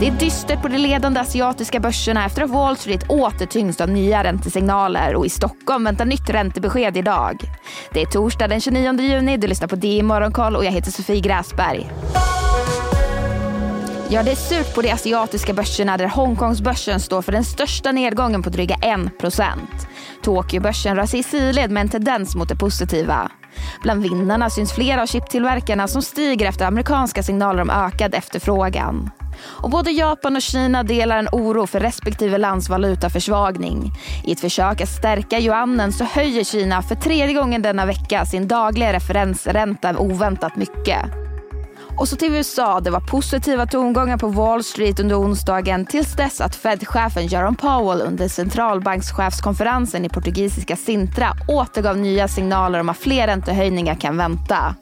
Det är dystert på de ledande asiatiska börserna efter att Wall Street återtyngs av nya räntesignaler och i Stockholm väntar nytt räntebesked idag. Det är torsdag den 29 juni, du lyssnar på DI Morgonkoll och jag heter Sofie Gräsberg. Ja, det är surt på de asiatiska börserna där Hongkongsbörsen står för den största nedgången på dryga 1%. Tokyobörsen rör sig i sidled med en tendens mot det positiva. Bland vinnarna syns flera av chiptillverkarna som stiger efter amerikanska signaler om ökad efterfrågan. Och både Japan och Kina delar en oro för respektive lands valutaförsvagning. I ett försök att stärka yuanen så höjer Kina för tredje gången denna vecka sin dagliga referensränta oväntat mycket. Och så till USA. Det var positiva tongångar på Wall Street under onsdagen tills dess att Fed-chefen Jerome Powell under centralbankschefskonferensen i portugisiska Sintra återgav nya signaler om att fler räntehöjningar kan vänta.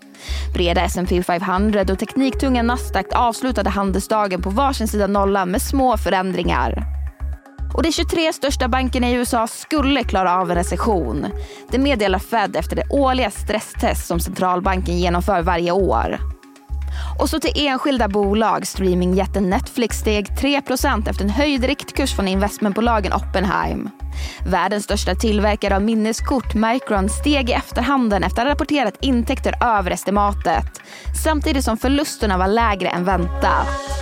Breda S&P 500 och tekniktunga Nasdaq avslutade handelsdagen på varsin sida nollan med små förändringar. Och de 23 största bankerna i USA skulle klara av en recession. Det meddelar Fed efter det årliga stresstest som centralbanken genomför varje år. Och så till enskilda bolag. Streamingjätten Netflix steg 3% efter en höjd riktkurs från investmentbolagen Oppenheim. Världens största tillverkare av minneskort, Micron, steg i efterhanden efter att ha rapporterat intäkter över estimatet. Samtidigt som förlusterna var lägre än väntat.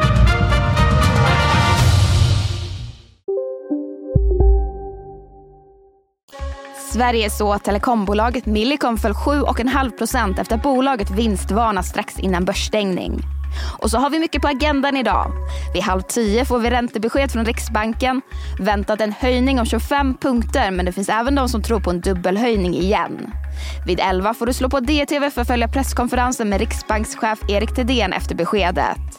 Sverige så telekombolaget Millicom föll 7,5% efter att bolaget vinstvarnade strax innan börsstängning. Och så har vi mycket på agendan idag. Vid halv tio får vi räntebesked från Riksbanken. Väntat en höjning om 25 punkter men det finns även de som tror på en dubbelhöjning igen. Vid 11 får du slå på DTV för att följa presskonferensen med riksbankschef Erik Thedéen efter beskedet.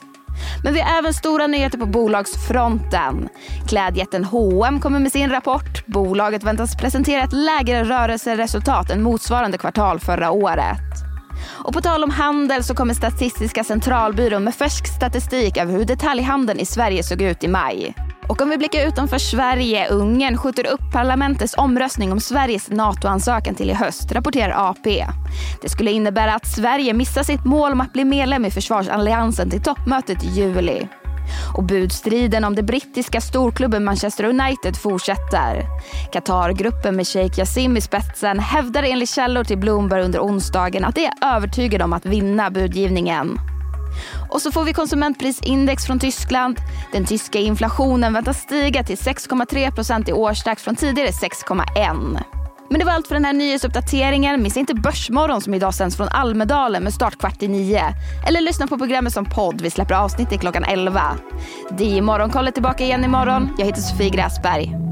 Men vi har även stora nyheter på bolagsfronten. Klädjätten H&M kommer med sin rapport. Bolaget väntas presentera ett lägre rörelseresultat än motsvarande kvartal förra året. Och på tal om handel så kommer Statistiska centralbyrån med färsk statistik över hur detaljhandeln i Sverige såg ut i maj. Och om vi blickar utanför Sverige, Ungern skjuter upp parlamentets omröstning om Sveriges NATO-ansökan till i höst, rapporterar AP. Det skulle innebära att Sverige missar sitt mål om att bli medlem i försvarsalliansen till toppmötet i juli. Och budstriden om det brittiska storklubben Manchester United fortsätter. Qatargruppen med Sheikh Yassim i spetsen hävdar enligt källor till Bloomberg under onsdagen att de är övertygade om att vinna budgivningen. Och så får vi konsumentprisindex från Tyskland. Den tyska inflationen väntas stiga till 6,3% i årstakt från tidigare 6,1. Men det var allt för den här nyhetsuppdateringen. Missa inte Börsmorgon som idag sänds från Almedalen med start kvart i nio. Eller lyssna på programmet som podd. Vi släpper avsnittet klockan 11. Det är Morgonkollet tillbaka igen imorgon. Jag heter Sofie Gräsberg.